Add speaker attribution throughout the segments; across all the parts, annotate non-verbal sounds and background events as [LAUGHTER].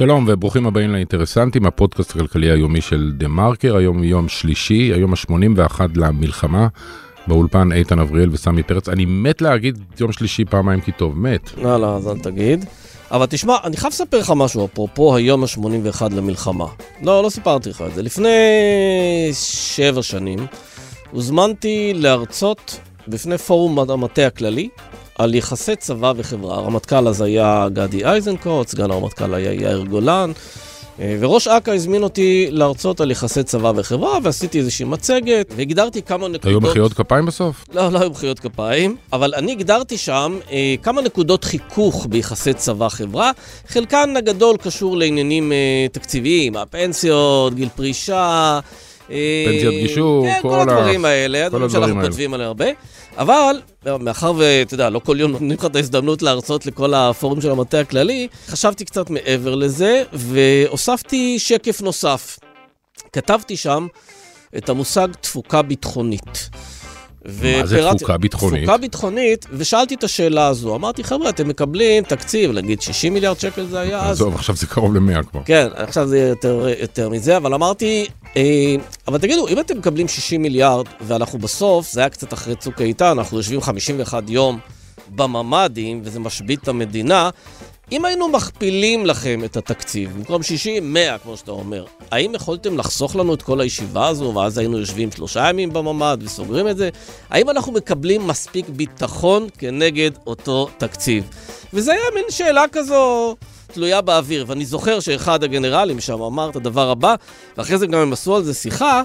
Speaker 1: שלום וברוכים הבאים לאינטרסנטים, הפודקאסט הכלכלי היומי של דה מרקר, היום יום שלישי, היום ה-81 למלחמה, באולפן איתן אבריאל וסמי פרץ. אני מת להגיד יום שלישי פעמיים כי טוב, מת.
Speaker 2: לא, לא, אז אל תגיד. אבל תשמע, אני חייב לספר לך משהו, אפרופו היום ה-81 למלחמה. לא, לא סיפרתי לך את זה. לפני שבע שנים הוזמנתי להרצות בפני פורום המטה הכללי על יחסי צבא וחברה. הרמטכ"ל אז היה גדי איזנקוט, סגן הרמטכ"ל היה יאיר גולן, אה, וראש אכ"א הזמין אותי להרצות על יחסי צבא וחברה, ועשיתי איזושהי מצגת, והגדרתי כמה נקודות...
Speaker 1: היו מחיאות כפיים בסוף?
Speaker 2: לא, לא היו מחיאות כפיים, אבל אני הגדרתי שם אה, כמה נקודות חיכוך ביחסי צבא-חברה, חלקן הגדול קשור לעניינים אה, תקציביים, הפנסיות, גיל פרישה,
Speaker 1: פנסיית גישור,
Speaker 2: כן,
Speaker 1: כל,
Speaker 2: כל הדברים האלה, הדברים שאנחנו כותבים עליהם הרבה. אבל, מאחר ואתה יודע, לא כל יום נותנים לך את ההזדמנות להרצות לכל הפורום של המטה הכללי, חשבתי קצת מעבר לזה, והוספתי שקף נוסף. כתבתי שם את המושג תפוקה ביטחונית.
Speaker 1: מה זה תפוקה ביטחונית?
Speaker 2: תפוקה ביטחונית, ושאלתי את השאלה הזו. אמרתי, חבר'ה, אתם מקבלים תקציב, נגיד 60 מיליארד שקל זה היה אז.
Speaker 1: עזוב, עכשיו זה קרוב ל-100 כבר.
Speaker 2: כן, עכשיו זה יותר, יותר מזה, אבל אמרתי, אה, אבל תגידו, אם אתם מקבלים 60 מיליארד, ואנחנו בסוף, זה היה קצת אחרי צוק איתן, אנחנו יושבים 51 יום בממ"דים, וזה משבית את המדינה, אם היינו מכפילים לכם את התקציב, במקום 60, 100, כמו שאתה אומר, האם יכולתם לחסוך לנו את כל הישיבה הזו, ואז היינו יושבים שלושה ימים בממ"ד וסוגרים את זה? האם אנחנו מקבלים מספיק ביטחון כנגד אותו תקציב? וזה היה מין שאלה כזו... תלויה באוויר, ואני זוכר שאחד הגנרלים שם אמר את הדבר הבא, ואחרי זה גם הם עשו על זה שיחה,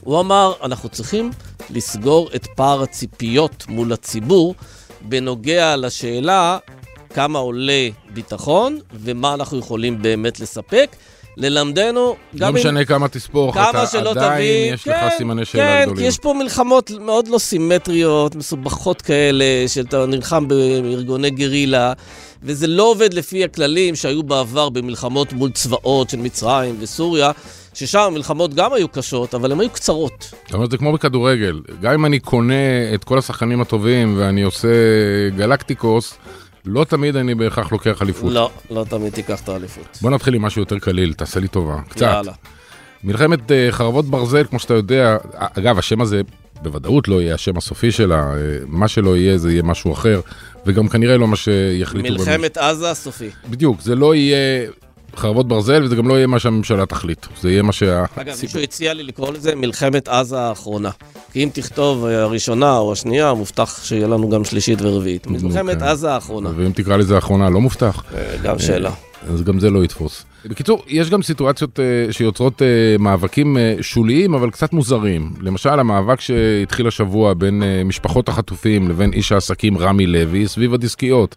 Speaker 2: הוא אמר, אנחנו צריכים לסגור את פער הציפיות מול הציבור בנוגע לשאלה כמה עולה ביטחון ומה אנחנו יכולים באמת לספק. ללמדנו,
Speaker 1: גם לא משנה כמה תספור,
Speaker 2: כמה
Speaker 1: אתה
Speaker 2: שלא
Speaker 1: עדיין
Speaker 2: תביא,
Speaker 1: יש
Speaker 2: כן,
Speaker 1: לך סימני שאלה
Speaker 2: כן,
Speaker 1: גדולים.
Speaker 2: כי יש פה מלחמות מאוד לא סימטריות, מסובכות כאלה, שאתה נלחם בארגוני גרילה, וזה לא עובד לפי הכללים שהיו בעבר במלחמות מול צבאות של מצרים וסוריה, ששם המלחמות גם היו קשות, אבל הן היו קצרות.
Speaker 1: זאת אומרת, זה כמו בכדורגל. גם אם אני קונה את כל השחקנים הטובים ואני עושה גלקטיקוס, לא תמיד אני בהכרח לוקח אליפות.
Speaker 2: לא, לא תמיד תיקח את האליפות.
Speaker 1: בוא נתחיל עם משהו יותר קליל, תעשה לי טובה. קצת.
Speaker 2: יאללה.
Speaker 1: מלחמת אה, חרבות ברזל, כמו שאתה יודע, אגב, השם הזה בוודאות לא יהיה השם הסופי שלה, אה, מה שלא יהיה זה יהיה משהו אחר, וגם כנראה לא מה שיחליטו.
Speaker 2: מלחמת עזה הסופי.
Speaker 1: בדיוק, זה לא יהיה חרבות ברזל, וזה גם לא יהיה מה שהממשלה תחליט. זה יהיה מה שה...
Speaker 2: אגב, מישהו הציע לי לקרוא לזה מלחמת עזה האחרונה. כי אם תכתוב אה, הראשונה או השנייה, מובטח שיהיה לנו גם שלישית ורביעית. מלחמת
Speaker 1: כן.
Speaker 2: עזה האחרונה.
Speaker 1: ואם תקרא לזה האחרונה, לא מובטח.
Speaker 2: אה, גם שאלה.
Speaker 1: אז גם זה לא יתפוס. בקיצור, יש גם סיטואציות אה, שיוצרות אה, מאבקים אה, שוליים, אבל קצת מוזרים. למשל, המאבק שהתחיל השבוע בין אה, משפחות החטופים לבין איש העסקים רמי לוי סביב הדיסקיות.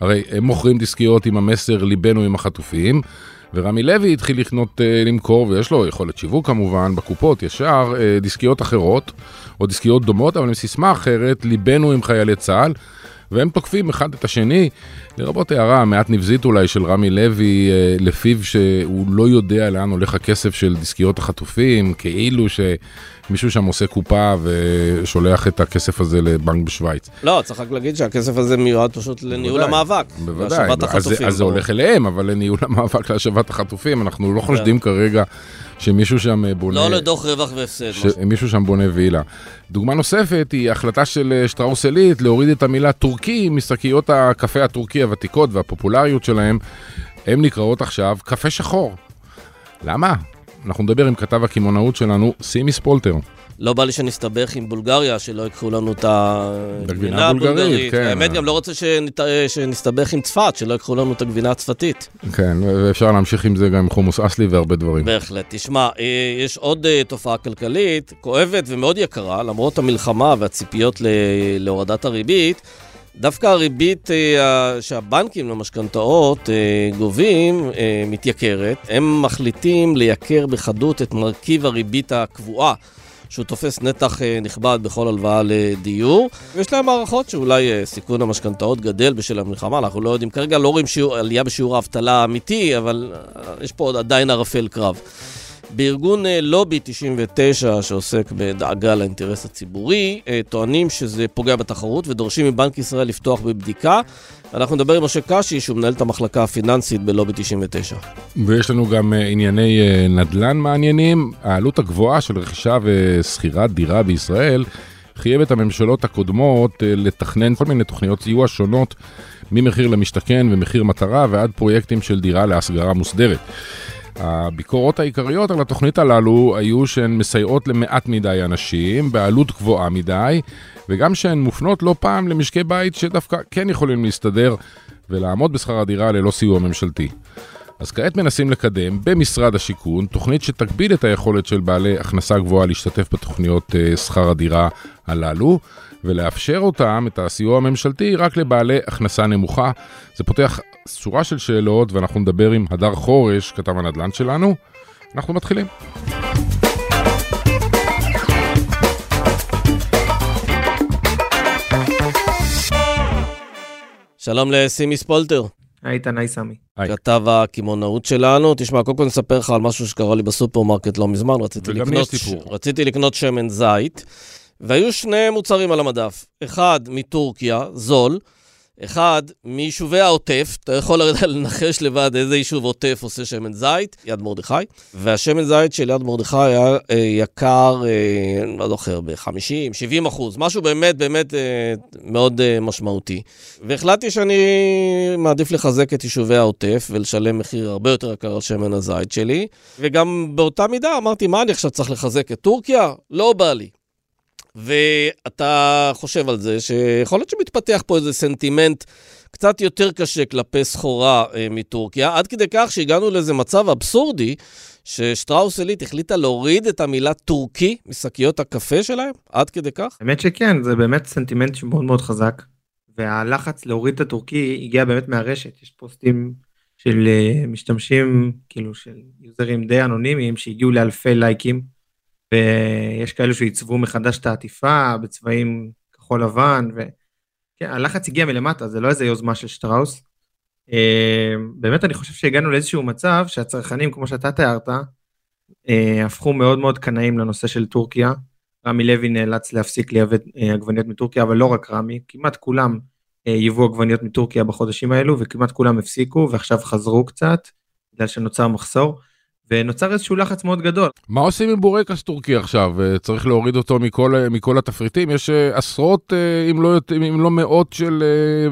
Speaker 1: הרי הם מוכרים דיסקיות עם המסר ליבנו עם החטופים, ורמי לוי התחיל לקנות, אה, למכור, ויש לו יכולת שיווק כמובן, בקופות ישר, אה, דיסקיות אחרות, או דיסקיות דומות, אבל עם סיסמה אחרת, ליבנו עם חיילי צה"ל. והם תוקפים אחד את השני, לרבות הערה מעט נבזית אולי של רמי לוי, אה, לפיו שהוא לא יודע לאן הולך הכסף של דיסקיות החטופים, כאילו שמישהו שם עושה קופה ושולח את הכסף הזה לבנק בשוויץ.
Speaker 2: לא, צריך רק להגיד שהכסף הזה מיועד פשוט לניהול המאבק.
Speaker 1: בוודאי, אז,
Speaker 2: החטופים.
Speaker 1: אז זה הולך אליהם, אבל לניהול המאבק להשבת החטופים, אנחנו לא חושדים כרגע שמישהו שם בונה...
Speaker 2: לא לדוח רווח והפסד.
Speaker 1: שמישהו שם בונה וילה. דוגמה נוספת היא החלטה של אה, שטראוס עילית להוריד את המילה טורקי משקיות הקפה הטורקי הוותיקות והפופולריות שלהם. הן נקראות עכשיו קפה שחור. למה? אנחנו נדבר עם כתב הקמעונאות שלנו, סימי ספולטר.
Speaker 2: לא בא לי שנסתבך עם בולגריה, שלא ייקחו לנו את
Speaker 1: הגבינה הבולגרית. כן.
Speaker 2: האמת, גם לא רוצה שנת- שנסתבך עם צפת, שלא ייקחו לנו את הגבינה הצפתית.
Speaker 1: כן, ואפשר להמשיך עם זה גם עם חומוס אסלי והרבה דברים.
Speaker 2: בהחלט. תשמע, אה, יש עוד אה, תופעה כלכלית כואבת ומאוד יקרה, למרות המלחמה והציפיות ל- להורדת הריבית. דווקא הריבית אה, שהבנקים למשכנתאות אה, גובים אה, מתייקרת. הם מחליטים לייקר בחדות את מרכיב הריבית הקבועה. שהוא תופס נתח נכבד בכל הלוואה לדיור. ויש להם הערכות שאולי סיכון המשכנתאות גדל בשל המלחמה, אנחנו לא יודעים. כרגע לא רואים שיעור, עלייה בשיעור האבטלה האמיתי, אבל יש פה עדיין ערפל קרב. בארגון אה, לובי 99, שעוסק בדאגה לאינטרס הציבורי, אה, טוענים שזה פוגע בתחרות ודורשים מבנק ישראל לפתוח בבדיקה. אנחנו נדבר עם משה קשי, שהוא מנהל את המחלקה הפיננסית בלובי 99.
Speaker 1: ויש לנו גם ענייני נדל"ן מעניינים. העלות הגבוהה של רכישה ושכירת דירה בישראל חייב את הממשלות הקודמות לתכנן כל מיני תוכניות סיוע שונות ממחיר למשתכן ומחיר מטרה ועד פרויקטים של דירה להסגרה מוסדרת. הביקורות העיקריות על התוכנית הללו היו שהן מסייעות למעט מדי אנשים, בעלות גבוהה מדי, וגם שהן מופנות לא פעם למשקי בית שדווקא כן יכולים להסתדר ולעמוד בשכר הדירה ללא סיוע ממשלתי. אז כעת מנסים לקדם במשרד השיכון תוכנית שתגביל את היכולת של בעלי הכנסה גבוהה להשתתף בתוכניות אה, שכר הדירה הללו, ולאפשר אותם, את הסיוע הממשלתי, רק לבעלי הכנסה נמוכה. זה פותח שורה של שאלות, ואנחנו נדבר עם הדר חורש, כתב הנדל"ן שלנו. אנחנו מתחילים.
Speaker 2: שלום לסימי ספולטר.
Speaker 3: היי איתן, היי סמי.
Speaker 2: כתב הקמעונאות שלנו. תשמע, קודם כל נספר לך על משהו שקרה לי בסופרמרקט לא מזמן. רציתי לקנות, רציתי לקנות שמן זית. והיו שני מוצרים על המדף. אחד מטורקיה, זול, אחד מיישובי העוטף, אתה יכול לנחש לבד איזה יישוב עוטף עושה שמן זית, יד מרדכי, והשמן זית של יד מרדכי היה אה, יקר, אה, לא זוכר, ב-50, 70 אחוז, משהו באמת באמת אה, מאוד אה, משמעותי. והחלטתי שאני מעדיף לחזק את יישובי העוטף ולשלם מחיר הרבה יותר יקר על שמן הזית שלי, וגם באותה מידה אמרתי, מה אני עכשיו צריך לחזק את טורקיה? לא בא לי. ואתה חושב על זה שיכול להיות שמתפתח פה איזה סנטימנט קצת יותר קשה כלפי סחורה אה, מטורקיה, עד כדי כך שהגענו לאיזה מצב אבסורדי, ששטראוס עילית החליטה להוריד את המילה טורקי משקיות הקפה שלהם, עד כדי כך?
Speaker 3: האמת שכן, זה באמת סנטימנט שמאוד מאוד חזק, והלחץ להוריד את הטורקי הגיע באמת מהרשת, יש פוסטים של uh, משתמשים, כאילו של יוזרים די אנונימיים שהגיעו לאלפי לייקים. ויש כאלו שעיצבו מחדש את העטיפה בצבעים כחול לבן, וכן, הלחץ הגיע מלמטה, זה לא איזה יוזמה של שטראוס. אה, באמת אני חושב שהגענו לאיזשהו מצב שהצרכנים, כמו שאתה תיארת, אה, הפכו מאוד מאוד קנאים לנושא של טורקיה. רמי לוי נאלץ להפסיק לייבא אה, עגבניות מטורקיה, אבל לא רק רמי, כמעט כולם ייבאו עגבניות מטורקיה בחודשים האלו, וכמעט כולם הפסיקו, ועכשיו חזרו קצת, בגלל שנוצר מחסור. ונוצר איזשהו לחץ מאוד גדול.
Speaker 1: מה עושים עם בורקס טורקי עכשיו? אה, צריך להוריד אותו מכל, אה, מכל התפריטים? יש אה, עשרות, אם לא, אם לא מאות של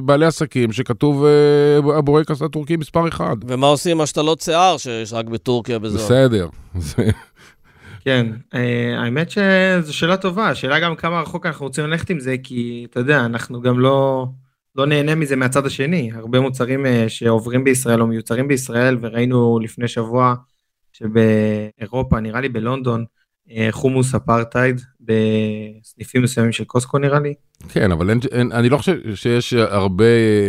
Speaker 1: בעלי עסקים שכתוב הבורקס הטורקי מספר אחד.
Speaker 2: ומה עושים עם השתלות שיער שיש רק בטורקיה בזאת?
Speaker 1: בסדר.
Speaker 3: כן, האמת שזו שאלה טובה, השאלה גם כמה רחוק אנחנו רוצים ללכת עם זה, כי אתה יודע, אנחנו גם לא, לא נהנה מזה מהצד השני. הרבה מוצרים שעוברים בישראל או מיוצרים בישראל, וראינו לפני שבוע שבאירופה, נראה לי בלונדון, אה, חומוס אפרטהייד בסניפים מסוימים של קוסקו נראה לי.
Speaker 1: כן, אבל אין, אין, אני לא חושב שיש הרבה,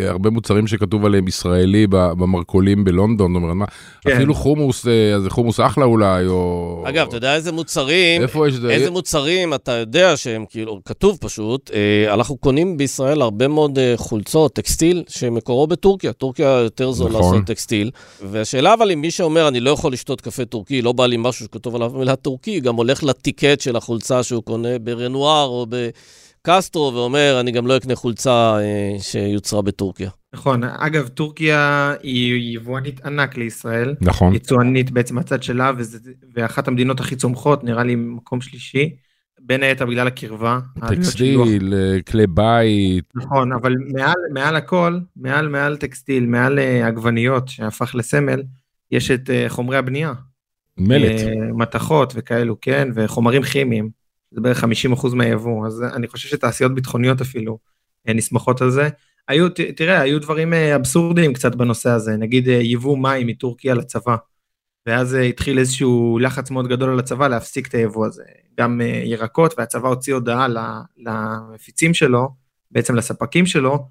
Speaker 1: הרבה מוצרים שכתוב עליהם ישראלי במרכולים בלונדון, זאת אומרת, מה, כן. אפילו חומוס, אה, זה חומוס אחלה אולי, או...
Speaker 2: אגב, אתה יודע איזה מוצרים, איפה יש זה? איזה מוצרים אתה יודע שהם כאילו, כתוב פשוט, אה, אנחנו קונים בישראל הרבה מאוד אה, חולצות, טקסטיל, שמקורו בטורקיה, טורקיה יותר זול נכון. לעשות טקסטיל, והשאלה אבל אם מי שאומר, אני לא יכול לשתות קפה טורקי, לא בא לי משהו שכתוב עליו מילה טורקי, גם הולך לטיקט של החולצה שהוא קונה ברנואר או ב... קסטרו ואומר, אני גם לא אקנה חולצה אה, שיוצרה בטורקיה.
Speaker 3: נכון, אגב, טורקיה היא יבואנית ענק לישראל.
Speaker 1: נכון.
Speaker 3: יצואנית בעצם הצד שלה, וזה, ואחת המדינות הכי צומחות, נראה לי מקום שלישי. בין היתר בגלל הקרבה.
Speaker 1: טקסטיל, אה, כלי בית.
Speaker 3: נכון, אבל מעל, מעל הכל, מעל מעל טקסטיל, מעל uh, עגבניות שהפך לסמל, יש את חומרי הבנייה.
Speaker 1: מלט.
Speaker 3: מתכות וכאלו, כן, וחומרים כימיים. זה בערך 50% מהיבוא, אז אני חושב שתעשיות ביטחוניות אפילו אה, נסמכות על זה. היו, ת, תראה, היו דברים אה, אבסורדיים קצת בנושא הזה, נגיד אה, יבוא מים מטורקיה לצבא, ואז התחיל איזשהו לחץ מאוד גדול על הצבא להפסיק את היבוא הזה. גם ירקות, והצבא הוציא הודעה למפיצים שלו, בעצם לספקים שלו,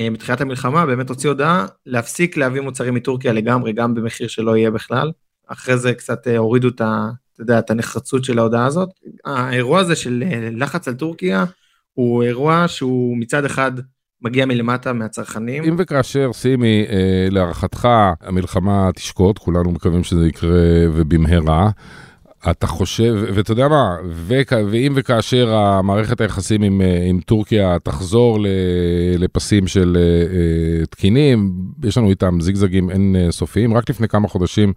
Speaker 3: בתחילת המלחמה באמת הוציא הודעה להפסיק להביא מוצרים מטורקיה לגמרי, גם במחיר שלא יהיה בכלל. אחרי זה קצת הורידו את ה... אתה יודע, את הנחרצות של ההודעה הזאת. האירוע הזה של אה, לחץ על טורקיה הוא אירוע שהוא מצד אחד מגיע מלמטה מהצרכנים.
Speaker 1: אם וכאשר, סימי, אה, להערכתך המלחמה תשקוט, כולנו מקווים שזה יקרה ובמהרה. אתה חושב, ואתה יודע מה, ואם וכאשר המערכת היחסים עם, אה, עם טורקיה תחזור לפסים של uh, תקינים, יש לנו איתם זיגזגים אין סופיים. רק לפני כמה חודשים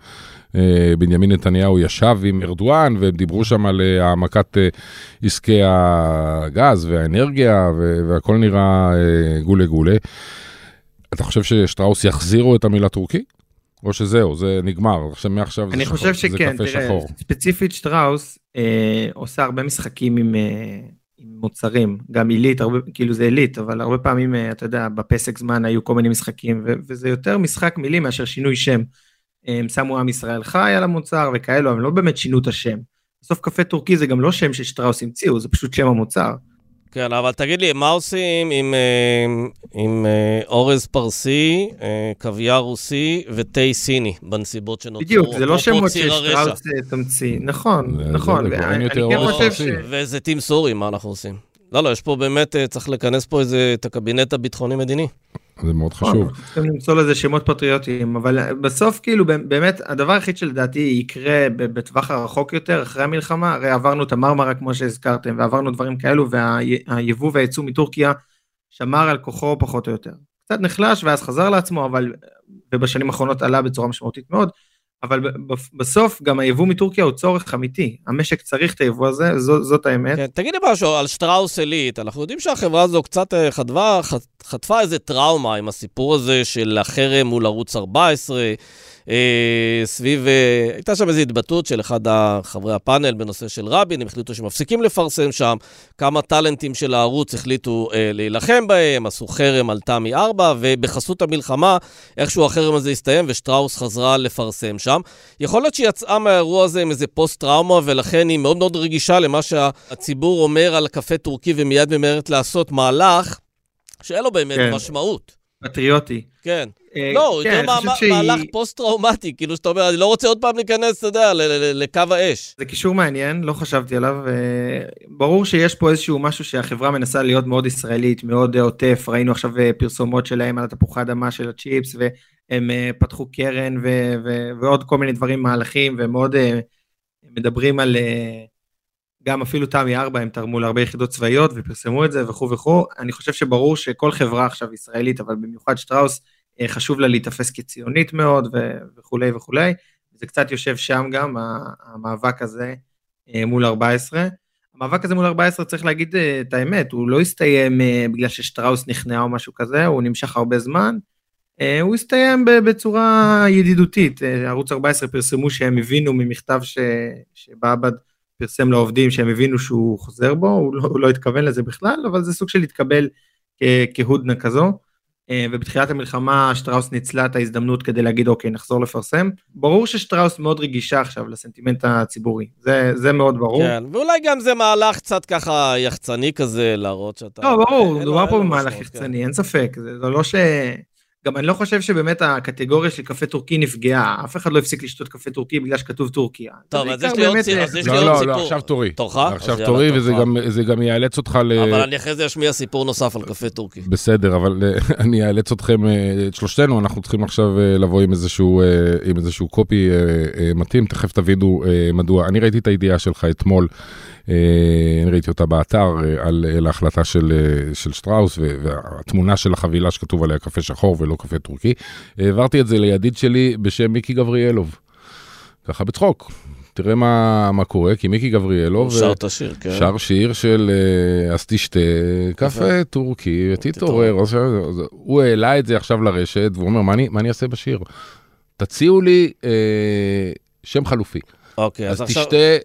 Speaker 1: בנימין נתניהו ישב עם ארדואן והם דיברו שם על העמקת עסקי הגז והאנרגיה והכל נראה גולי גולי. אתה חושב ששטראוס יחזירו את המילה טורקי? או שזהו, זה נגמר, עכשיו מעכשיו
Speaker 3: זה, שחור,
Speaker 1: זה
Speaker 3: שכן,
Speaker 1: קפה
Speaker 3: תראה,
Speaker 1: שחור.
Speaker 3: ספציפית שטראוס אה, עושה הרבה משחקים עם, אה, עם מוצרים, גם עילית, הרבה, כאילו זה עילית, אבל הרבה פעמים, אה, אתה יודע, בפסק זמן היו כל מיני משחקים, ו, וזה יותר משחק מילים מאשר שינוי שם. אה, הם שמו עם ישראל חי על המוצר וכאלו, הם לא באמת שינו את השם. בסוף קפה טורקי זה גם לא שם ששטראוס המציאו, זה פשוט שם המוצר.
Speaker 2: כן, אבל תגיד לי, מה עושים עם, אה, עם אה, אורז פרסי, אה, קוויאר רוסי ותה סיני בנסיבות שנוצרו?
Speaker 3: בדיוק, זה לא שמות ששטראוס תמציא, נכון, נכון.
Speaker 1: כן חושב ש...
Speaker 2: וזיתים סורים, מה אנחנו עושים? לא, לא, יש פה באמת, צריך לכנס פה איזה, את הקבינט הביטחוני-מדיני.
Speaker 1: זה מאוד נכון, חשוב.
Speaker 3: צריכים למצוא לזה שמות פטריוטיים, אבל בסוף כאילו באמת הדבר היחיד שלדעתי יקרה בטווח הרחוק יותר אחרי המלחמה, הרי עברנו את המרמרה כמו שהזכרתם ועברנו דברים כאלו והיבוא והייצוא מטורקיה שמר על כוחו פחות או יותר. קצת נחלש ואז חזר לעצמו אבל ובשנים האחרונות עלה בצורה משמעותית מאוד. אבל בסוף גם היבוא מטורקיה הוא צורך אמיתי, המשק צריך את היבוא הזה, זו, זאת האמת.
Speaker 2: כן, תגיד לי משהו על שטראוס עילית, אנחנו יודעים שהחברה הזו קצת אה, חטפה, חטפה איזה טראומה עם הסיפור הזה של החרם מול ערוץ 14. אה, סביב, אה, הייתה שם איזו התבטאות של אחד חברי הפאנל בנושא של רבין, הם החליטו שמפסיקים לפרסם שם, כמה טאלנטים של הערוץ החליטו אה, להילחם בהם, עשו חרם על תמי 4, ובחסות המלחמה, איכשהו החרם הזה הסתיים ושטראוס חזרה לפרסם שם. יכול להיות שהיא יצאה מהאירוע הזה עם איזה פוסט-טראומה, ולכן היא מאוד מאוד רגישה למה שהציבור אומר על קפה טורקי, ומיד ממהרת לעשות מהלך שאין לו באמת כן. משמעות.
Speaker 3: פטריוטי.
Speaker 2: כן. אה, לא, כן, יותר. מהלך פוסט-טראומטי, כאילו שאתה אומר, אני לא רוצה עוד פעם להיכנס, אתה יודע, לקו האש.
Speaker 3: זה קישור מעניין, לא חשבתי עליו. ברור שיש פה איזשהו משהו שהחברה מנסה להיות מאוד ישראלית, מאוד עוטף, ראינו עכשיו אה, פרסומות שלהם על התפוחי אדמה של הצ'יפס, והם אה, פתחו קרן ועוד כל מיני דברים, מהלכים, ומאוד מדברים על... גם אפילו תמי 4 הם תרמו להרבה יחידות צבאיות ופרסמו את זה וכו' וכו'. אני חושב שברור שכל חברה עכשיו ישראלית, אבל במיוחד שטראוס, אה, חשוב לה להיתפס כציונית מאוד וכולי וכולי. זה קצת יושב שם גם, המאבק הזה אה, מול 14. המאבק הזה מול 14, צריך להגיד אה, את האמת, הוא לא הסתיים בגלל ששטראוס נכנעה או משהו כזה, הוא נמשך הרבה זמן. הוא הסתיים בצורה ידידותית. ערוץ 14 פרסמו שהם הבינו ממכתב ש... שבעבד פרסם לעובדים שהם הבינו שהוא חוזר בו, הוא לא, הוא לא התכוון לזה בכלל, אבל זה סוג של התקבל כהודנה כזו. אה, ובתחילת המלחמה שטראוס ניצלה את ההזדמנות כדי להגיד אוקיי נחזור לפרסם. ברור ששטראוס מאוד רגישה עכשיו לסנטימנט הציבורי, זה, זה מאוד ברור.
Speaker 2: כן, ואולי גם זה מהלך קצת ככה יחצני כזה להראות שאתה...
Speaker 3: לא, ברור, מדובר פה במהלך יחצני, כן. אין ספק, זה, זה לא ש... גם אני לא חושב שבאמת הקטגוריה של קפה טורקי נפגעה, אף אחד לא הפסיק לשתות קפה טורקי בגלל שכתוב טורקיה.
Speaker 2: טוב, אז יש לי עוד סיפור.
Speaker 1: לא, לא, לא, עכשיו תורי.
Speaker 2: תורך?
Speaker 1: עכשיו תורי, וזה גם יאלץ אותך ל...
Speaker 2: אבל אני אחרי זה אשמיע סיפור נוסף על קפה טורקי.
Speaker 1: בסדר, אבל אה, [LAUGHS] אני אאלץ אתכם, אה, את שלושתנו, אנחנו צריכים עכשיו אה, לבוא עם איזשהו קופי מתאים, תכף תבינו מדוע. אני ראיתי את הידיעה שלך אתמול. אה, אני ראיתי אותה באתר אה, על, על ההחלטה של, אה, של שטראוס והתמונה של החבילה שכתוב עליה קפה שחור ולא קפה טורקי. העברתי את זה לידיד שלי בשם מיקי גבריאלוב. ככה בצחוק. תראה מה, מה קורה, כי מיקי גבריאלוב
Speaker 2: שר את השיר, כן.
Speaker 1: שר שיר של אז תשתה קפה טורקי ותתעורר. הוא העלה את זה עכשיו לרשת והוא אומר, מה אני, מה אני אעשה בשיר? תציעו לי אה, שם חלופי.
Speaker 2: אוקיי, אז, אז עכשיו... תשתה
Speaker 1: אה.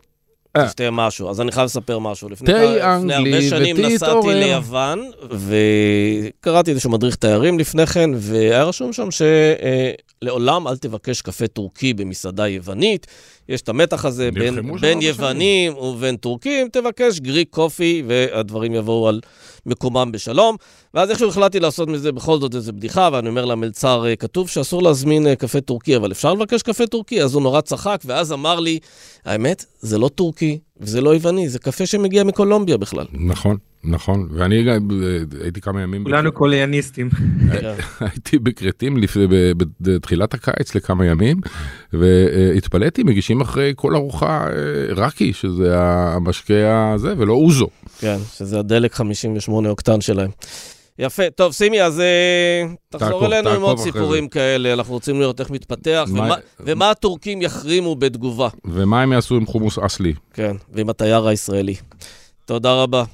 Speaker 2: תשתה משהו. אז אני חייב לספר משהו.
Speaker 1: לפני הרבה שנים נסעתי
Speaker 2: ליוון, וקראתי איזשהו מדריך תיירים לפני כן, והיה רשום שם שלעולם אל תבקש קפה טורקי במסעדה יוונית. יש את המתח הזה בין, בין יוונים ובין טורקים, תבקש Greek coffee, והדברים יבואו על מקומם בשלום. ואז איכשהו החלטתי לעשות מזה בכל זאת איזה בדיחה, ואני אומר למלצר, אה, כתוב שאסור להזמין אה, קפה טורקי, אבל אפשר לבקש קפה טורקי? אז הוא נורא צחק, ואז אמר לי, האמת, זה לא טורקי וזה לא יווני, זה קפה שמגיע מקולומביה בכלל.
Speaker 1: נכון. נכון, ואני הייתי כמה ימים...
Speaker 3: כולנו קולוניאליסטים. [LAUGHS]
Speaker 1: הייתי בכרתים בתחילת הקיץ לכמה ימים, והתפלאתי, מגישים אחרי כל ארוחה רקי, שזה המשקה הזה, ולא אוזו.
Speaker 2: כן, שזה הדלק 58 אוקטן שלהם. יפה, טוב סימי, אז תחזור אלינו עם עוד סיפורים כאלה, אנחנו רוצים לראות איך מתפתח, ומה הטורקים יחרימו בתגובה.
Speaker 1: ומה הם יעשו עם חומוס אסלי.
Speaker 2: כן, ועם התייר הישראלי. תודה רבה.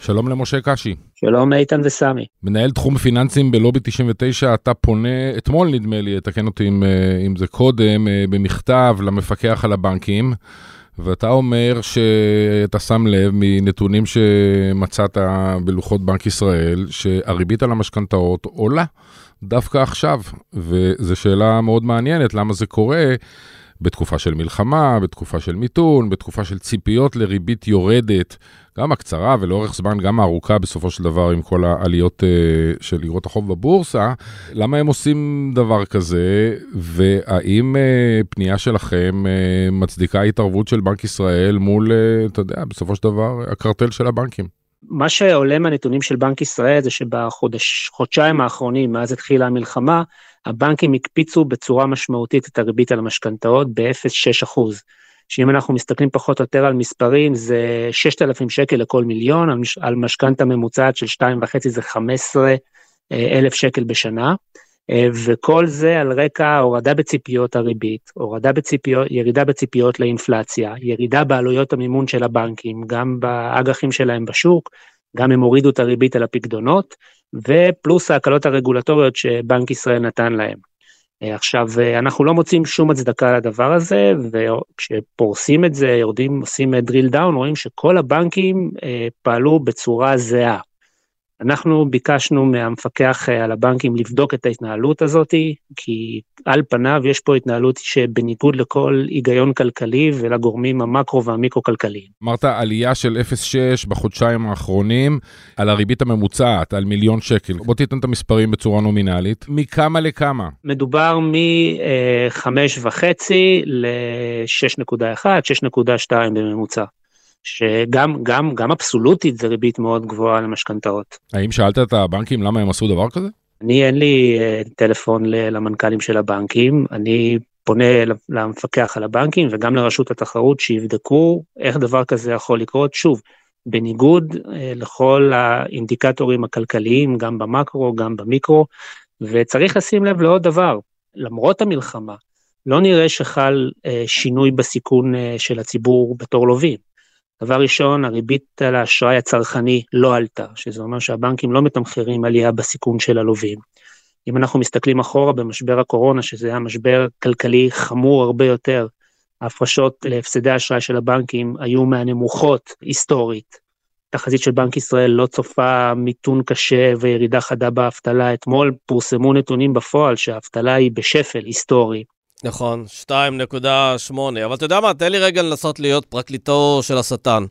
Speaker 1: שלום למשה קשי.
Speaker 4: שלום איתן וסמי.
Speaker 1: מנהל תחום פיננסים בלובי 99, אתה פונה אתמול נדמה לי, תקן אותי אם, אם זה קודם, במכתב למפקח על הבנקים, ואתה אומר שאתה שם לב מנתונים שמצאת בלוחות בנק ישראל, שהריבית על המשכנתאות עולה דווקא עכשיו, וזו שאלה מאוד מעניינת, למה זה קורה? בתקופה של מלחמה, בתקופה של מיתון, בתקופה של ציפיות לריבית יורדת, גם הקצרה ולאורך זמן גם הארוכה בסופו של דבר עם כל העליות uh, של אגרות החוב בבורסה, למה הם עושים דבר כזה, והאם uh, פנייה שלכם uh, מצדיקה התערבות של בנק ישראל מול, uh, אתה יודע, בסופו של דבר, הקרטל של הבנקים?
Speaker 4: מה שעולה מהנתונים של בנק ישראל זה שבחודשיים האחרונים, מאז התחילה המלחמה, הבנקים הקפיצו בצורה משמעותית את הריבית על המשכנתאות ב-0.6 אחוז. שאם אנחנו מסתכלים פחות או יותר על מספרים, זה 6,000 שקל לכל מיליון, על משכנתה ממוצעת של 2.5 זה 15 אלף שקל בשנה, וכל זה על רקע הורדה בציפיות הריבית, הורדה בציפיות, ירידה בציפיות לאינפלציה, ירידה בעלויות המימון של הבנקים, גם באג"חים שלהם בשוק, גם הם הורידו את הריבית על הפקדונות, ופלוס ההקלות הרגולטוריות שבנק ישראל נתן להם. אה, עכשיו, אה, אנחנו לא מוצאים שום הצדקה לדבר הזה, וכשפורסים את זה, יורדים, עושים drill down, רואים שכל הבנקים אה, פעלו בצורה זהה. אנחנו ביקשנו מהמפקח אה, על הבנקים לבדוק את ההתנהלות הזאת, כי על פניו יש פה התנהלות שבניגוד לכל היגיון כלכלי ולגורמים המקרו והמיקרו-כלכליים.
Speaker 1: אמרת עלייה של 0.6 בחודשיים האחרונים על הריבית הממוצעת, על מיליון שקל. בוא תיתן את המספרים בצורה נומינלית. מכמה לכמה?
Speaker 4: מדובר מ-5.5 ל-6.1, 6.2 בממוצע. שגם גם גם אבסולוטית זה ריבית מאוד גבוהה למשכנתאות.
Speaker 1: האם שאלת את הבנקים למה הם עשו דבר כזה?
Speaker 4: אני אין לי uh, טלפון למנכ"לים של הבנקים, אני פונה למפקח על הבנקים וגם לרשות התחרות שיבדקו איך דבר כזה יכול לקרות. שוב, בניגוד uh, לכל האינדיקטורים הכלכליים, גם במקרו, גם במיקרו, וצריך לשים לב לעוד דבר, למרות המלחמה, לא נראה שחל uh, שינוי בסיכון של הציבור בתור לווים. דבר ראשון, הריבית על האשראי הצרכני לא עלתה, שזה אומר שהבנקים לא מתמחרים עלייה בסיכון של הלווים. אם אנחנו מסתכלים אחורה במשבר הקורונה, שזה היה משבר כלכלי חמור הרבה יותר, ההפרשות להפסדי האשראי של הבנקים היו מהנמוכות היסטורית. תחזית של בנק ישראל לא צופה מיתון קשה וירידה חדה באבטלה. אתמול פורסמו נתונים בפועל שהאבטלה היא בשפל היסטורי.
Speaker 2: נכון, 2.8, אבל אתה יודע מה, תן לי רגע לנסות להיות פרקליטו של השטן.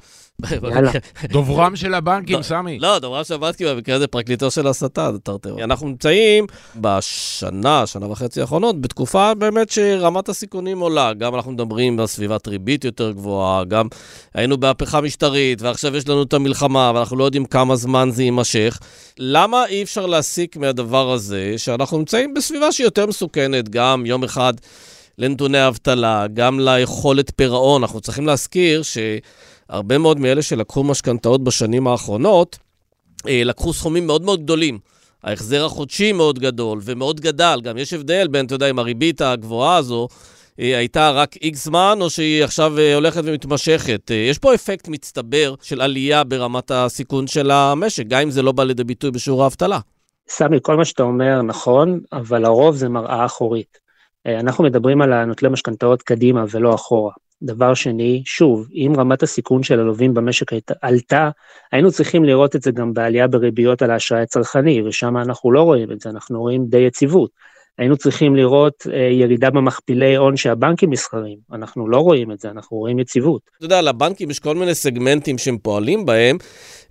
Speaker 1: דוברם של הבנקים, סמי.
Speaker 2: לא, דוברם של הבנקים, במקרה זה פרקליטו של השטן, טרטר. אנחנו נמצאים בשנה, שנה וחצי האחרונות, בתקופה באמת שרמת הסיכונים עולה. גם אנחנו מדברים על סביבת ריבית יותר גבוהה, גם היינו בהפיכה משטרית, ועכשיו יש לנו את המלחמה, ואנחנו לא יודעים כמה זמן זה יימשך. למה אי אפשר להסיק מהדבר הזה שאנחנו נמצאים בסביבה שהיא יותר מסוכנת, גם יום אחד לנתוני האבטלה, גם ליכולת פירעון. אנחנו צריכים להזכיר ש... הרבה מאוד מאלה שלקחו משכנתאות בשנים האחרונות, אה, לקחו סכומים מאוד מאוד גדולים. ההחזר החודשי מאוד גדול ומאוד גדל. גם יש הבדל בין, אתה יודע, אם הריבית הגבוהה הזו אה, הייתה רק איקס זמן, או שהיא עכשיו אה, הולכת ומתמשכת. יש פה אפקט מצטבר של עלייה ברמת הסיכון של המשק, גם אם זה לא בא לידי ביטוי בשיעור האבטלה.
Speaker 4: סמי, כל מה שאתה אומר נכון, אבל הרוב זה מראה אחורית. אנחנו מדברים על הנוטלי משכנתאות קדימה ולא אחורה. דבר שני, שוב, אם רמת הסיכון של הלווים במשק עלתה, היינו צריכים לראות את זה גם בעלייה בריביות על האשראי הצרכני, ושם אנחנו לא רואים את זה, אנחנו רואים די יציבות. היינו צריכים לראות אה, ירידה במכפילי הון שהבנקים מסחרים. אנחנו לא רואים את זה, אנחנו רואים יציבות.
Speaker 2: אתה יודע, לבנקים יש כל מיני סגמנטים שהם פועלים בהם,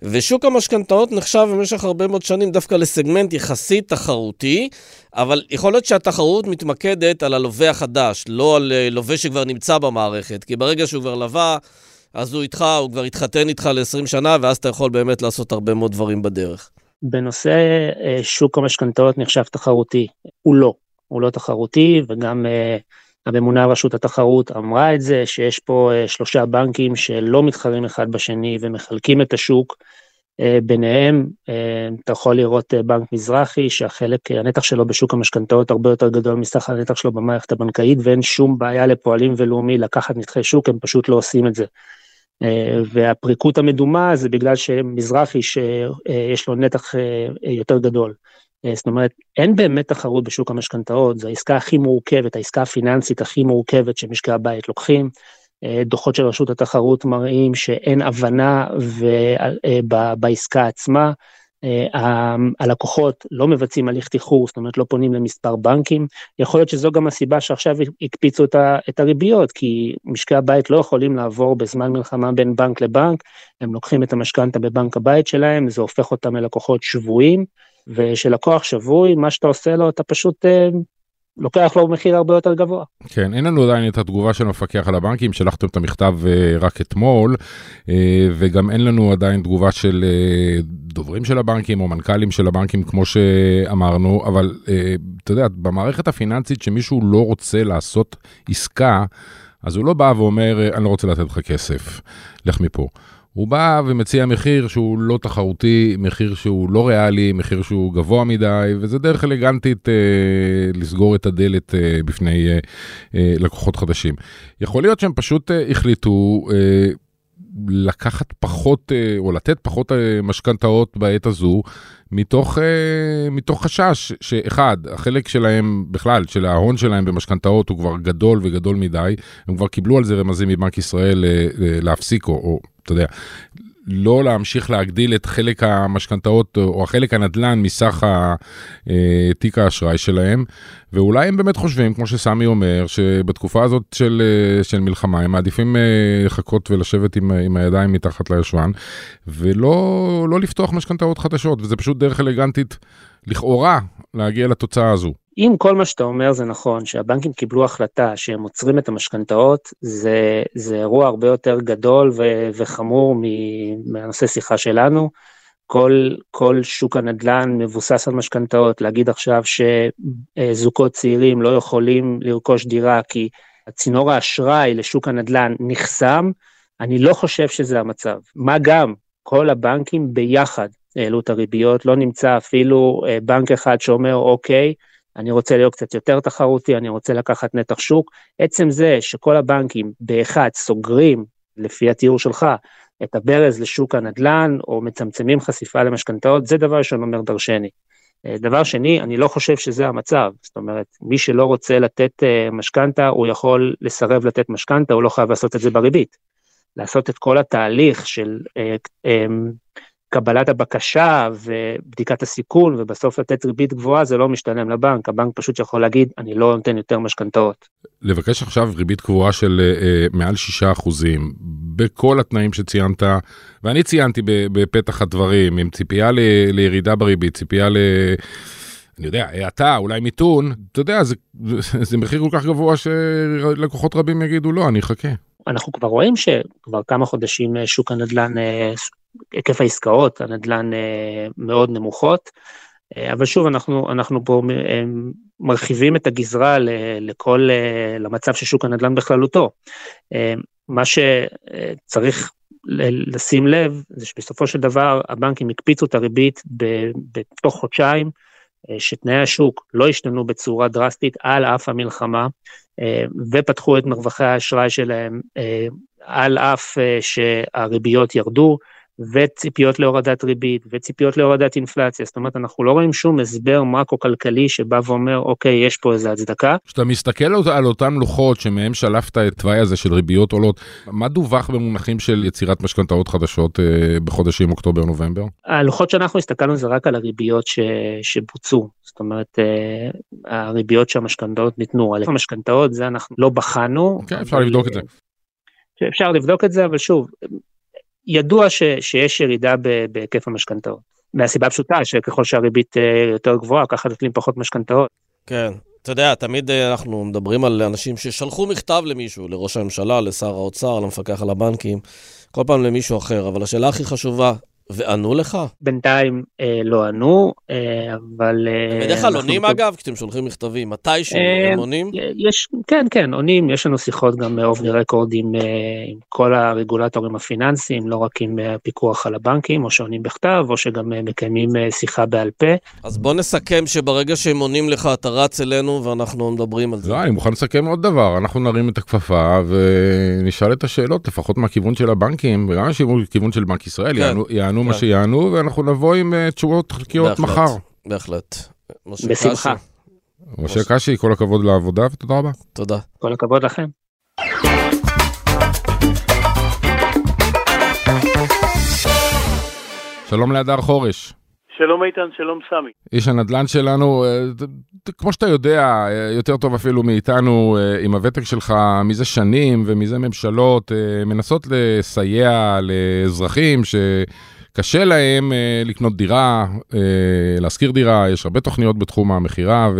Speaker 2: ושוק המשכנתאות נחשב במשך הרבה מאוד שנים דווקא לסגמנט יחסית תחרותי, אבל יכול להיות שהתחרות מתמקדת על הלווה החדש, לא על אה, לווה שכבר נמצא במערכת, כי ברגע שהוא כבר לווה... אז הוא איתך, הוא כבר התחתן איתך ל-20 שנה, ואז אתה יכול באמת לעשות הרבה מאוד דברים בדרך.
Speaker 4: בנושא אה, שוק המשכנתאות נחשב תחרותי, הוא לא, הוא לא תחרותי, וגם אה, הממונה על רשות התחרות אמרה את זה, שיש פה אה, שלושה בנקים שלא מתחרים אחד בשני ומחלקים את השוק. ביניהם, אתה יכול לראות בנק מזרחי, שהחלק, הנתח שלו בשוק המשכנתאות הרבה יותר גדול מסך הנתח שלו במערכת הבנקאית, ואין שום בעיה לפועלים ולאומי לקחת נתחי שוק, הם פשוט לא עושים את זה. אה, והפריקות המדומה זה בגלל שמזרחי שיש לו נתח אה, יותר גדול. אה, זאת אומרת, אין באמת תחרות בשוק המשכנתאות, זו העסקה הכי מורכבת, העסקה הפיננסית הכי מורכבת שמשקי הבית לוקחים. דוחות של רשות התחרות מראים שאין הבנה בעסקה עצמה, אה, הלקוחות לא מבצעים הליך תיחור, זאת אומרת לא פונים למספר בנקים, יכול להיות שזו גם הסיבה שעכשיו הקפיצו את הריביות, כי משקי הבית לא יכולים לעבור בזמן מלחמה בין בנק לבנק, הם לוקחים את המשכנתה בבנק הבית שלהם, זה הופך אותם ללקוחות שבויים, ושלקוח שבוי, מה שאתה עושה לו, אתה פשוט אה, לוקח לו מחיר הרבה יותר גבוה.
Speaker 1: כן, אין לנו עדיין את התגובה של המפקח על הבנקים, שלחתם את המכתב uh, רק אתמול, uh, וגם אין לנו עדיין תגובה של uh, דוברים של הבנקים או מנכ"לים של הבנקים, כמו שאמרנו, אבל אתה יודע, במערכת הפיננסית שמישהו לא רוצה לעשות עסקה, אז הוא לא בא ואומר, אני לא רוצה לתת לך כסף, לך מפה. הוא בא ומציע מחיר שהוא לא תחרותי, מחיר שהוא לא ריאלי, מחיר שהוא גבוה מדי, וזה דרך אלגנטית אה, לסגור את הדלת אה, בפני אה, אה, לקוחות חדשים. יכול להיות שהם פשוט אה, החליטו אה, לקחת פחות, אה, או לתת פחות אה, משכנתאות בעת הזו, מתוך, מתוך חשש שאחד, החלק שלהם בכלל, של ההון שלהם במשכנתאות הוא כבר גדול וגדול מדי, הם כבר קיבלו על זה רמזים מבנק ישראל להפסיק, או, או אתה יודע, לא להמשיך להגדיל את חלק המשכנתאות או החלק הנדל"ן מסך תיק האשראי שלהם, ואולי הם באמת חושבים, כמו שסמי אומר, שבתקופה הזאת של, של מלחמה הם מעדיפים אה, לחכות ולשבת עם, עם הידיים מתחת לישבן, ולא לא לפתוח משכנתאות חדשות, וזה פשוט דרך אלגנטית לכאורה להגיע לתוצאה הזו.
Speaker 4: אם כל מה שאתה אומר זה נכון, שהבנקים קיבלו החלטה שהם עוצרים את המשכנתאות, זה, זה אירוע הרבה יותר גדול ו, וחמור מהנושא שיחה שלנו. כל, כל שוק הנדל"ן מבוסס על משכנתאות, להגיד עכשיו שזוגות צעירים לא יכולים לרכוש דירה כי הצינור האשראי לשוק הנדל"ן נחסם, אני לא חושב שזה המצב. מה גם, כל הבנקים ביחד העלו את הריביות, לא נמצא אפילו אה, בנק אחד שאומר, אוקיי, אני רוצה להיות קצת יותר תחרותי, אני רוצה לקחת נתח שוק. עצם זה שכל הבנקים באחד סוגרים, לפי התיאור שלך, את הברז לשוק הנדל"ן, או מצמצמים חשיפה למשכנתאות, זה דבר ראשון אומר דרשני. אה, דבר שני, אני לא חושב שזה המצב, זאת אומרת, מי שלא רוצה לתת אה, משכנתה, הוא יכול לסרב לתת משכנתה, הוא לא חייב לעשות את זה בריבית. לעשות את כל התהליך של אה, קבלת הבקשה ובדיקת הסיכון ובסוף לתת ריבית גבוהה זה לא משתלם לבנק, הבנק פשוט יכול להגיד אני לא נותן יותר משכנתאות.
Speaker 1: לבקש עכשיו ריבית גבוהה של uh, מעל 6% בכל התנאים שציינת ואני ציינתי בפתח הדברים עם ציפייה ל, לירידה בריבית, ציפייה ל... אני יודע, האטה, אולי מיתון, אתה יודע, זה, [LAUGHS] זה מחיר כל כך גבוה שלקוחות רבים יגידו לא, אני אחכה.
Speaker 4: אנחנו כבר רואים שכבר כמה חודשים אה, שוק הנדל"ן היקף העסקאות, הנדל"ן אה, מאוד נמוכות, אה, אבל שוב, אנחנו, אנחנו פה אה, מרחיבים את הגזרה לכל, למצב של שוק הנדל"ן בכללותו. מה שצריך לשים לב, זה שבסופו של דבר הבנקים הקפיצו את הריבית בתוך חודשיים, שתנאי השוק לא השתנו בצורה דרסטית על אף המלחמה, ופתחו את מרווחי האשראי שלהם על אף שהריביות ירדו, וציפיות להורדת ריבית, וציפיות להורדת אינפלציה, זאת אומרת, אנחנו לא רואים שום הסבר מקרו-כלכלי שבא ואומר, אוקיי, יש פה איזו הצדקה.
Speaker 1: כשאתה מסתכל על אותן לוחות שמהם שלפת את תוואי הזה של ריביות עולות, מה דווח במונחים של יצירת משכנתאות חדשות אה, בחודשים אוקטובר-נובמבר?
Speaker 4: הלוחות שאנחנו הסתכלנו זה רק על הריביות ש... שבוצעו, זאת אומרת, אה, הריביות שהמשכנתאות ניתנו, על המשכנתאות זה אנחנו לא בחנו.
Speaker 1: כן, אפשר לבדוק את זה.
Speaker 4: אפשר לבדוק את זה, אבל שוב, ידוע ש, שיש ירידה בהיקף המשכנתאות. מהסיבה הפשוטה שככל שהריבית אה, יותר גבוהה, ככה נוטלים פחות משכנתאות.
Speaker 2: כן. אתה יודע, תמיד אה, אנחנו מדברים על אנשים ששלחו מכתב למישהו, לראש הממשלה, לשר האוצר, למפקח על הבנקים, כל פעם למישהו אחר, אבל השאלה הכי חשובה, וענו לך?
Speaker 4: בינתיים אה, לא ענו, אה, אבל...
Speaker 2: אה, בדרך כלל עונים אגב, כשאתם שולחים מכתבים, מתי שהם אה, עונים?
Speaker 4: יש, כן, כן, עונים, יש לנו שיחות גם אוף דה רקורד עם, אה, עם כל הרגולטורים הפיננסיים, לא רק עם הפיקוח על הבנקים, או שעונים בכתב, או שגם אה, מקיימים אה, שיחה בעל פה.
Speaker 2: אז בוא נסכם שברגע שהם עונים לך, אתה רץ אלינו ואנחנו מדברים על זה.
Speaker 1: לא, אני מוכן לסכם עוד דבר, אנחנו נרים את הכפפה ונשאל את השאלות, לפחות מהכיוון של הבנקים, וגם מהכיוון של בנק ישראל, כן. יענו, יענו יענו מה כן. שיענו, ואנחנו נבוא עם אה, תשובות חלקיות מחר.
Speaker 2: בהחלט.
Speaker 4: בשמחה.
Speaker 1: משה קשי, כל הכבוד לעבודה ותודה רבה.
Speaker 2: תודה.
Speaker 4: כל הכבוד לכם.
Speaker 1: שלום להדר חורש.
Speaker 5: שלום איתן, שלום סמי.
Speaker 1: איש הנדל"ן שלנו, אה, כמו שאתה יודע, אה, יותר טוב אפילו מאיתנו, עם הוותק שלך מזה שנים ומזה ממשלות, מנסות לסייע לאזרחים ש... קשה להם uh, לקנות דירה, uh, להשכיר דירה, יש הרבה תוכניות בתחום המכירה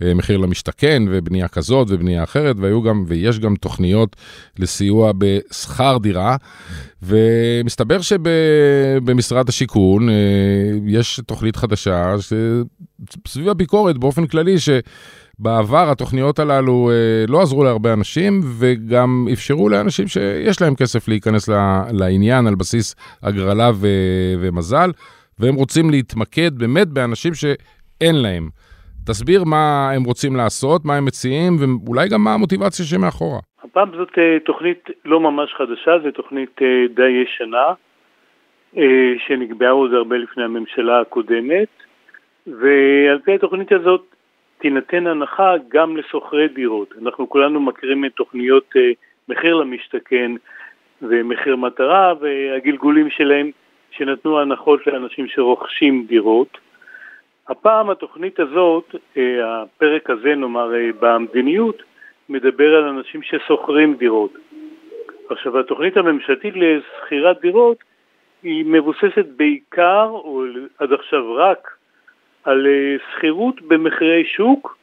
Speaker 1: ומחיר uh, למשתכן ובנייה כזאת ובנייה אחרת, והיו גם, ויש גם תוכניות לסיוע בשכר דירה, ומסתבר שבמשרד השיכון uh, יש תוכנית חדשה סביב הביקורת באופן כללי, ש... בעבר התוכניות הללו אה, לא עזרו להרבה אנשים וגם אפשרו לאנשים שיש להם כסף להיכנס לעניין על בסיס הגרלה ו- ומזל, והם רוצים להתמקד באמת באנשים שאין להם. תסביר מה הם רוצים לעשות, מה הם מציעים, ואולי גם מה המוטיבציה שמאחורה.
Speaker 5: הפעם זאת אה, תוכנית לא ממש חדשה, זו תוכנית אה, די ישנה, שנקבעה עוד הרבה לפני הממשלה הקודמת, ועל פי התוכנית הזאת תינתן הנחה גם לשוכרי דירות. אנחנו כולנו מכירים את תוכניות אה, מחיר למשתכן ומחיר מטרה והגלגולים שלהם שנתנו הנחות לאנשים שרוכשים דירות. הפעם התוכנית הזאת, אה, הפרק הזה נאמר אה, במדיניות, מדבר על אנשים ששוכרים דירות. עכשיו התוכנית הממשלתית לשכירת דירות היא מבוססת בעיקר, או עד עכשיו רק, על אה, שכירות במחירי שוק,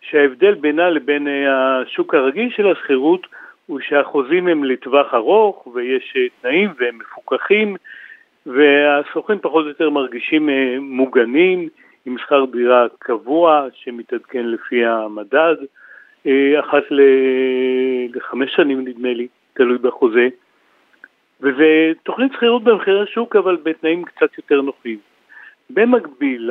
Speaker 5: שההבדל בינה לבין אה, השוק הרגיל של השכירות הוא שהחוזים הם לטווח ארוך ויש אה, תנאים והם מפוקחים והשוכרים פחות או יותר מרגישים מוגנים עם שכר דירה קבוע שמתעדכן לפי המדד, אחת לחמש שנים נדמה לי, תלוי בחוזה. וזה תוכנית שכירות במחירי שוק אבל בתנאים קצת יותר נוחים. במקביל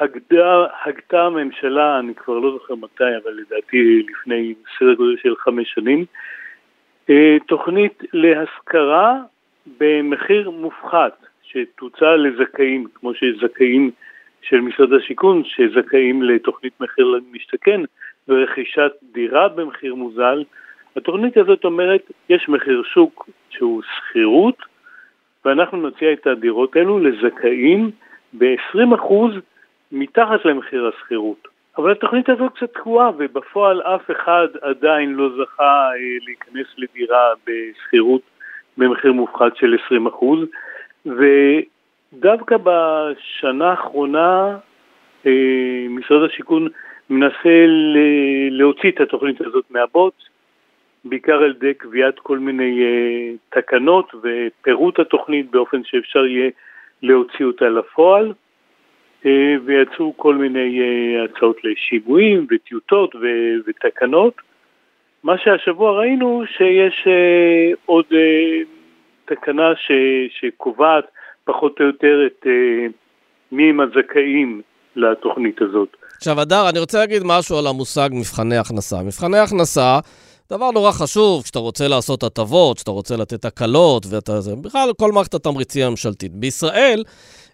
Speaker 5: הגתה הממשלה, אני כבר לא זוכר מתי, אבל לדעתי לפני סדר גודל של חמש שנים, אה, תוכנית להשכרה במחיר מופחת, שתוצע לזכאים, כמו שיש זכאים של משרד השיכון, שזכאים לתוכנית מחיר למשתכן ורכישת דירה במחיר מוזל. התוכנית הזאת אומרת, יש מחיר שוק שהוא שכירות, ואנחנו נציע את הדירות האלו לזכאים ב-20% מתחת למחיר השכירות. אבל התוכנית הזאת קצת תקועה, ובפועל אף אחד עדיין לא זכה אה, להיכנס לדירה בשכירות במחיר מופחת של 20%, ודווקא בשנה האחרונה אה, משרד השיכון מנסה להוציא את התוכנית הזאת מהבוץ, בעיקר על ידי קביעת כל מיני uh, תקנות ופירוט התוכנית באופן שאפשר יהיה להוציא אותה לפועל, uh, ויצאו כל מיני uh, הצעות לשימועים וטיוטות ו- ותקנות. מה שהשבוע ראינו שיש uh, עוד uh, תקנה ש- שקובעת פחות או יותר את uh, מי הם הזכאים לתוכנית הזאת.
Speaker 2: עכשיו, אדר, אני רוצה להגיד משהו על המושג מבחני הכנסה. מבחני הכנסה דבר נורא חשוב כשאתה רוצה לעשות הטבות, כשאתה רוצה לתת הקלות, ואתה זה, בכלל כל מערכת התמריצים הממשלתית. בישראל,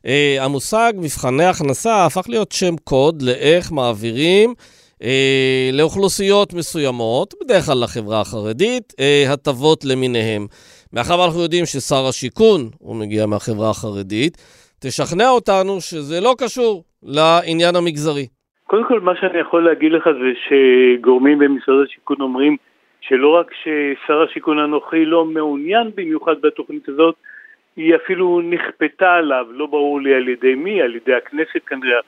Speaker 2: אה, המושג מבחני הכנסה הפך להיות שם קוד לאיך מעבירים אה, לאוכלוסיות מסוימות, בדרך כלל לחברה החרדית, אה, הטבות למיניהם. מאחר ואנחנו יודעים ששר השיכון, הוא מגיע מהחברה החרדית, תשכנע אותנו שזה לא קשור לעניין המגזרי.
Speaker 5: קודם כל, מה שאני יכול להגיד לך זה שגורמים במשרד השיכון אומרים שלא רק ששר השיכון הנוכחי לא מעוניין במיוחד בתוכנית הזאת, היא אפילו נכפתה עליו, לא ברור לי על ידי מי, על ידי הכנסת כנראה,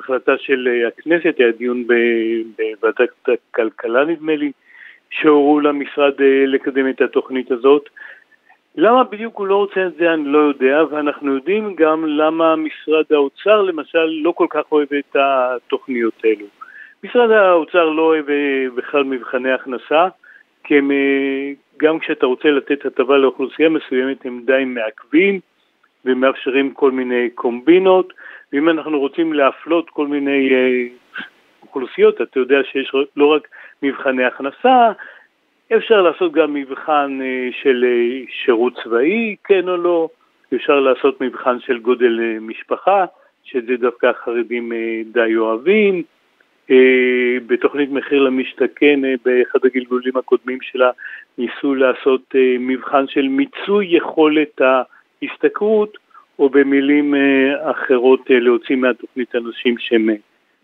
Speaker 5: החלטה של הכנסת, היה דיון בוועדת הכלכלה נדמה לי, שהורו למשרד אה, לקדם את התוכנית הזאת. למה בדיוק הוא לא רוצה את זה אני לא יודע, ואנחנו יודעים גם למה משרד האוצר למשל לא כל כך אוהב את התוכניות האלו. משרד האוצר לא אוהב אה, בכלל מבחני הכנסה, כי הם, אה, גם כשאתה רוצה לתת הטבה לאוכלוסייה מסוימת הם די מעכבים ומאפשרים כל מיני קומבינות, ואם אנחנו רוצים להפלות כל מיני אה, אוכלוסיות, אתה יודע שיש לא רק מבחני הכנסה, אפשר לעשות גם מבחן אה, של שירות צבאי, כן או לא, אפשר לעשות מבחן של גודל משפחה, שזה דווקא החרדים די אוהבים. בתוכנית מחיר למשתכן, באחד הגלגולים הקודמים שלה, ניסו לעשות מבחן של מיצוי יכולת ההשתכרות, או במילים אחרות להוציא מהתוכנית אנשים שהם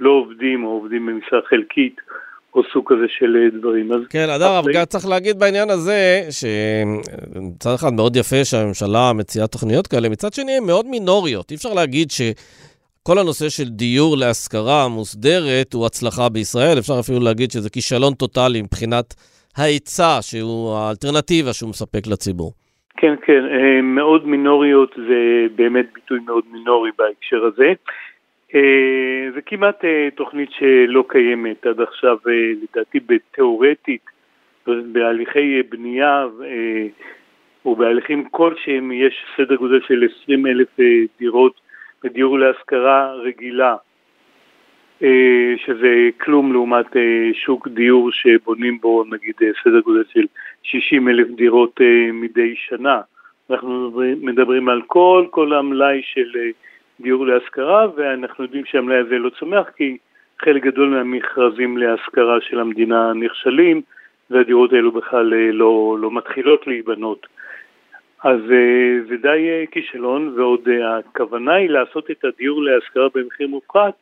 Speaker 5: לא עובדים או עובדים במשרה חלקית או סוג כזה של אה, דברים. אז
Speaker 2: כן, אדר, אבל גם צריך להגיד בעניין הזה, שמצד אחד מאוד יפה שהממשלה מציעה תוכניות כאלה, מצד שני הן מאוד מינוריות. אי אפשר להגיד שכל הנושא של דיור להשכרה מוסדרת הוא הצלחה בישראל, אפשר אפילו להגיד שזה כישלון טוטאלי מבחינת ההיצע, שהוא האלטרנטיבה שהוא מספק לציבור.
Speaker 5: כן, כן, אה, מאוד מינוריות זה באמת ביטוי מאוד מינורי בהקשר הזה. אה, זה כמעט אה, תוכנית שלא קיימת עד עכשיו, לדעתי בתיאורטית, בהליכי בנייה ובהליכים כלשהם יש סדר גודל של 20 אלף דירות בדיור להשכרה רגילה, שזה כלום לעומת שוק דיור שבונים בו נגיד סדר גודל של 60 אלף דירות מדי שנה. אנחנו מדברים על כל, כל המלאי של דיור להשכרה, ואנחנו יודעים שהמלאי הזה לא צומח כי חלק גדול מהמכרזים להשכרה של המדינה נכשלים, והדירות האלו בכלל אה, לא, לא מתחילות להיבנות. אז אה, זה די אה, כישלון, ועוד הכוונה היא לעשות את הדיור להשכרה במחיר מופחת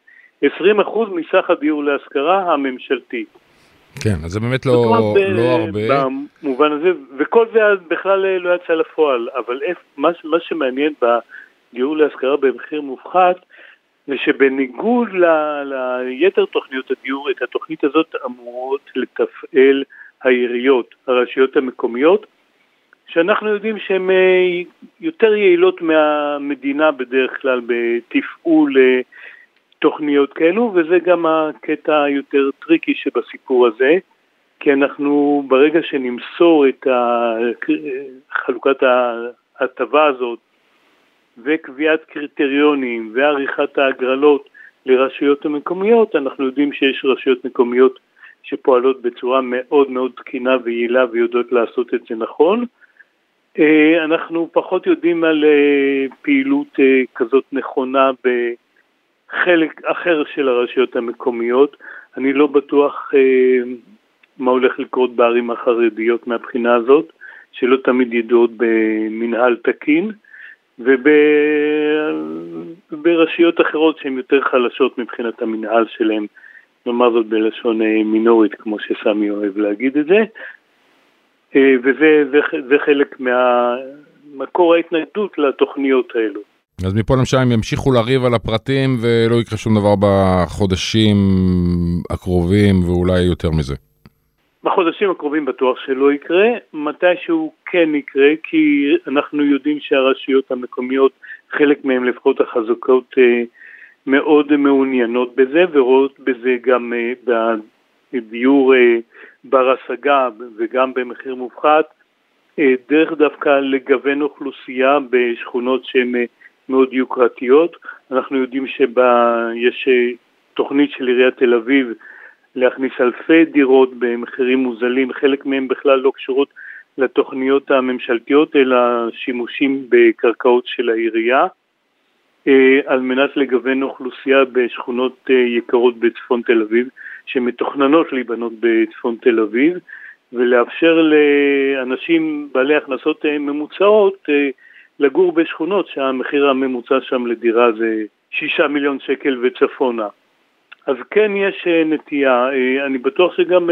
Speaker 5: 20% מסך הדיור להשכרה הממשלתי.
Speaker 1: כן, אז זה באמת לא, לא הרבה.
Speaker 5: במובן הזה, וכל זה בכלל לא יצא לפועל, אבל איפ, מה, מה שמעניין ב... דיור להשכרה במחיר מופחת, זה שבניגוד ל, ליתר תוכניות הדיור, את התוכנית הזאת אמורות לתפעל העיריות, הרשויות המקומיות, שאנחנו יודעים שהן אה, יותר יעילות מהמדינה בדרך כלל בתפעול אה, תוכניות כאלו, וזה גם הקטע היותר tricky שבסיפור הזה, כי אנחנו ברגע שנמסור את חלוקת ההטבה הזאת וקביעת קריטריונים ועריכת ההגרלות לרשויות המקומיות, אנחנו יודעים שיש רשויות מקומיות שפועלות בצורה מאוד מאוד תקינה ויעילה ויודעות לעשות את זה נכון. אה, אנחנו פחות יודעים על אה, פעילות אה, כזאת נכונה בחלק אחר של הרשויות המקומיות. אני לא בטוח מה הולך לקרות בערים החרדיות מהבחינה הזאת, שלא תמיד ידועות במנהל תקין. וברשויות אחרות שהן יותר חלשות מבחינת המנהל שלהן, נאמר זאת בלשון מינורית, כמו שסמי אוהב להגיד את זה, וזה זה, זה חלק מהמקור ההתנגדות לתוכניות האלו.
Speaker 1: אז מפה למשל הם ימשיכו לריב על הפרטים ולא יקרה שום דבר בחודשים הקרובים ואולי יותר מזה.
Speaker 5: בחודשים הקרובים בטוח שלא יקרה, מתי שהוא כן יקרה, כי אנחנו יודעים שהרשויות המקומיות, חלק מהן לפחות החזקות, אה, מאוד מעוניינות בזה ורואות בזה גם אה, בדיור אה, בר השגה וגם במחיר מופחת, דרך דווקא לגוון אוכלוסייה בשכונות שהן מאוד יוקרתיות. אנחנו יודעים שיש תוכנית של עיריית תל אביב להכניס אלפי דירות במחירים מוזלים, חלק מהם בכלל לא קשורות לתוכניות הממשלתיות, אלא שימושים בקרקעות של העירייה, אה, על מנת לגוון אוכלוסייה בשכונות אה, יקרות בצפון תל אביב, שמתוכננות להיבנות בצפון תל אביב, ולאפשר לאנשים בעלי הכנסות אה, ממוצעות לגור בשכונות שהמחיר הממוצע שם לדירה זה שישה מיליון שקל וצפונה. אז כן יש נטייה, אני בטוח שגם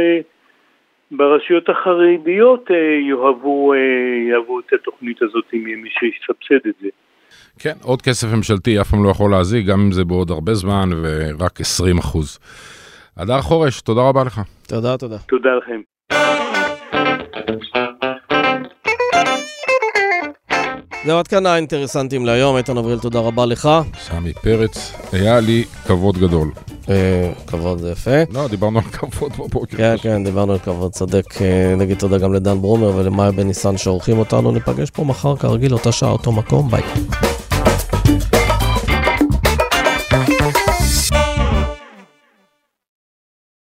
Speaker 5: ברשויות החרדיות יאהבו, יאהבו את התוכנית הזאת אם יהיה מי שיסבסד את זה.
Speaker 1: כן, עוד כסף ממשלתי אף פעם לא יכול להזיק, גם אם זה בעוד הרבה זמן ורק 20 אחוז. הדר חורש, תודה רבה לך.
Speaker 2: תודה, תודה.
Speaker 5: תודה לכם.
Speaker 2: זהו, עד כאן האינטרסנטים להיום. איתן אבריאל, תודה רבה לך.
Speaker 1: סמי פרץ, היה לי כבוד גדול.
Speaker 2: אה, כבוד זה יפה.
Speaker 1: לא, דיברנו על כבוד בבוקר.
Speaker 2: כן, כן, דיברנו על כבוד, צודק. אה, נגיד תודה גם לדן ברומר ולמאיה בן ניסן שעורכים אותנו. ניפגש פה מחר כרגיל, אותה שעה, אותו מקום, ביי.